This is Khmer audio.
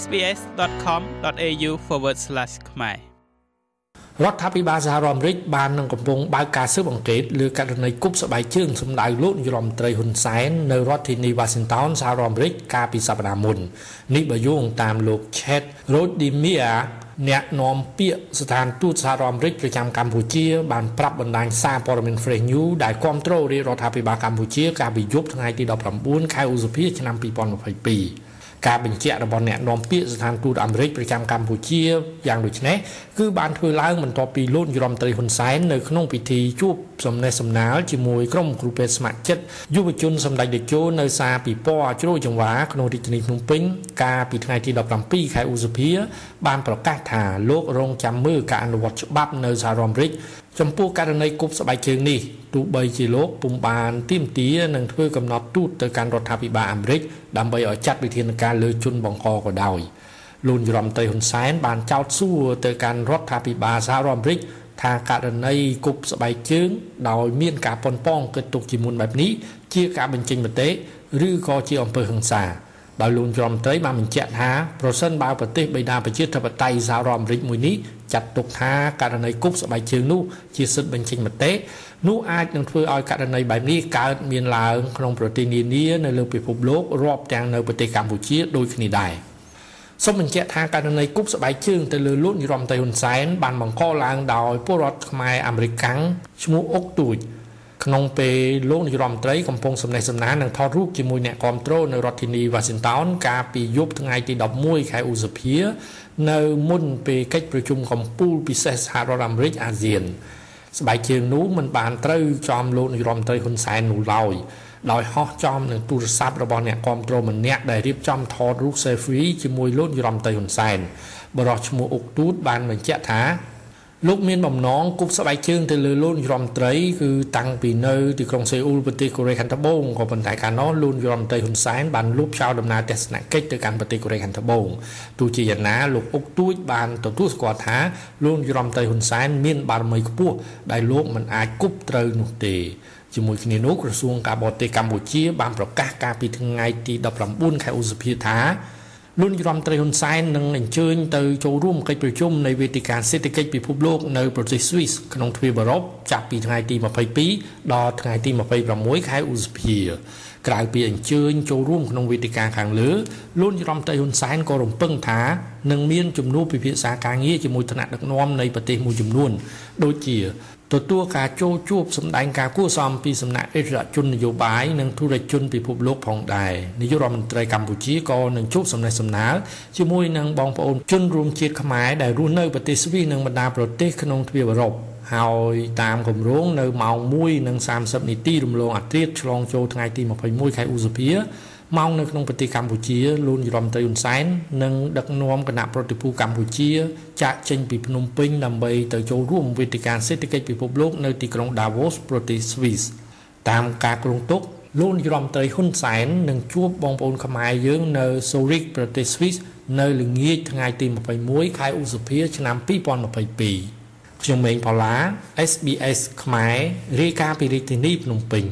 sbs.com.au/ ខ្មែររដ្ឋាភិបាលសហរដ្ឋអាមេរិកបាននឹងកំពុងបើកការស៊ើបអង្កេតលើករណីគប់ស្បែកជើងសម្ដៅលោកនាយរដ្ឋមន្ត្រីហ៊ុនសែននៅរដ្ឋធានី Washington សហរដ្ឋអាមេរិកកាលពីសប្តាហ៍មុននេះបើយោងតាមលោក Chet Rodimia អ្នកនាំពាក្យស្ថានទូតសហរដ្ឋអាមេរិកប្រចាំកម្ពុជាបានប្រាប់បណ្ដាញសារព័ត៌មាន Fresh News ដែលគ្រប់គ្រងរាជរដ្ឋាភិបាលកម្ពុជាកាលពីយប់ថ្ងៃទី19ខែឧសភាឆ្នាំ2022 ការបញ្ជាក់របស់អ្នកនាំពាក្យស្ថានទូតអាមេរិកប្រចាំកម្ពុជាយ៉ាងដូចនេះគឺបានធ្វើឡើងបន្ទាប់ពីលោករដ្ឋមន្ត្រីហ៊ុនសែននៅក្នុងពិធីជួបសំណេះសំណាលជាមួយក្រុមគ្រូពេទ្យស្ម័គ្រចិត្តយុវជនសម្ដេចតេជោនៅសាពិព័រជ្រោយចង្វាក្នុងរាជធានីភ្នំពេញកាលពីថ្ងៃទី17ខែឧសភា បានប្រកាសថាលោករងចាំមើលការអនុវត្តច្បាប់នៅសហរដ្ឋអាមេរិក ចំពោះករណីគប់ស្បែកជើងនេះទោះបីជាលោកពុំបានទាមទារនឹងធ្វើកំណត់ទូតទៅកាន់រដ្ឋាភិបាលអាមេរិកដើម្បីឲ្យចាត់វិធានការលើជនបង្កក៏ដោយលោកយមត្រីហ៊ុនសែនបានចោទសួរទៅកាន់រដ្ឋាភិបាលសហរដ្ឋអាមេរិកថាករណីគប់ស្បែកជើងដោយមានការប៉ុនប៉ងគិតទុកជាមុនបែបនេះជាការបញ្ចេញមតិឬក៏ជាអំពើហិង្សា ដោយលោករដ្ឋមន្ត្រីបានបញ្ជាក់ថាប្រសិនបើប្រទេសបេដាប្រជាធិបតេយ្យសហរដ្ឋអាមេរិកមួយនេះចាត់ទុកថាករណីគប់ស្បែកជើងនោះជាសិទ្ធិបញ្ចេញមតិនោះអាចនឹងធ្វើឲ្យករណីបែបនេះកើតមានឡើងក្នុងប្រទេសនានានៅលើពិភពលោករាប់ទាំងនៅប្រទេសកម្ពុជាដូចគ្នាដែរសូមបញ្ជាក់ថាករណីគប់ស្បែកជើងទៅលើលោកនាយរដ្ឋមន្ត្រីហ៊ុនសែនបានបង្កឡើងដោយពលរដ្ឋខ្មែរអាមេរិកកាំងឈ្មោះអុកទូច ក្នុងពេលលោកនាយរដ្ឋមន្ត្រីកំពុងសម្ដែងសម្ដាននិងថតរូបជាមួយអ្នកគាំទ្រនៅរដ្ឋធានី Washington កាលពីយប់ថ្ងៃទី11ខែឧសភានៅមុនពេលកិច្ចប្រជុំកំពូលពិសេសសហរដ្ឋអាមេរិកអាស៊ានស្បែកជើងនោះមិនបានត្រូវចំលោកនាយរដ្ឋមន្ត្រីហ៊ុនសែននោះឡើយដោយហោះចំនឹងទូរស័ព្ទរបស់អ្នកគាំទ្រម្នាក់ដែលរៀបចំថតរូប selfie ជាមួយលោកនាយរដ្ឋមន្ត្រីហ៊ុនសែនបរិះឈ្មោះអុកទូតបានបញ្ជាក់ថា លោកមានបំណងគប់ស្បែកជើងទៅលើលោកនាយរដ្ឋមន្ត្រីគឺតាំងពីនៅទីក្រុងសេអ៊ូលប្រទេសកូរ៉េខាងត្បូងក៏ប៉ុន្តែកាលនោះលោកនាយរដ្ឋមន្ត្រីហ៊ុនសែនបានលុបចោលដំណើរទស្សនកិច្ចទៅកាន់ប្រទេសកូរ៉េខាងត្បូងទោះជាយ៉ាងណាលោកអុកទួចបានទទួលស្គាល់ថាលោកនាយរដ្ឋមន្ត្រីហ៊ុនសែនមានបារមីខ្ពស់ដែលលោកមិនអាចគប់ត្រូវនោះទេជាមួយគ្នានោះក្រសួងការបរទេសកម្ពុជាបានប្រកាសកាលពីថ្ងៃទី19ខែឧសភាថា លោកនាយរដ្ឋមន្ត្រីហ៊ុនសែននឹងអញ្ជើញទៅចូលរួមកិច្ចប្រជុំនៃវេទិកាសេដ្ឋកិច្ចពិភពលោកនៅប្រទេសស្វីសក្នុងទ្វីបអឺរ៉ុបចាប់ពីថ្ងៃទី22ដល់ថ្ងៃទី26ខែឧសភាក្រៅពីអញ្ជើញចូលរួមក្នុងវេទិកាខាងលើលោកនាយរដ្ឋមន្ត្រីហ៊ុនសែនក៏រំពឹងថានឹងមានជំនួបពិភាក្សាការងារជាមួយថ្នាក់ដឹកនាំនៃប្រទេសមួយចំនួនដូចជា ទទួលការចូលជួបសម្ដែងការគួសមពីសំណាក់អិសរាជជននយោបាយនិងធុរជនពិភពលោកផងដែរនាយករដ្ឋមន្ត្រីកម្ពុជាក៏នឹងជួបសំណេះសំណាលជាមួយនឹងបងប្អូនជនរួមជាតិខ្មែរដែលរស់នៅប្រទេសស្វីសនិងបណ្ដាប្រទេសក្នុងទ្វីបអឺរ៉ុបហើយតាមគម្រោងនៅម៉ោង1:30នាទីរំលងអាត្រាតឆ្លងចូលថ្ងៃទី21ខែឧសភា ម៉ោងនៅក្នុងប្រទេសកម្ពុជាលោកនាយរដ្ឋមន្ត្រីហ៊ុនសែននឹងដឹកនាំគណៈប្រតិភូកម្ពុជាចាក់ចេញពីភ្នំពេញដើម្បីទៅចូលរួមវេទិកាសេដ្ឋកិច្ចពិភពលោកនៅទីក្រុង Davos ប្រទេស Swiss តាមការគ្រោងទុកលោកនាយរដ្ឋមន្ត្រីហ៊ុនសែននឹងជួបបងប្អូនខ្មែរយើងនៅ Zurich ប្រទេស Swiss នៅល្ងាចថ្ងៃទី21ខែឧសភា ឆ្នាំ2022ខ្ញុំម៉េងផល្លា SBS ខ្មែររាយការណ៍ពីរាជធានីភ្នំពេញ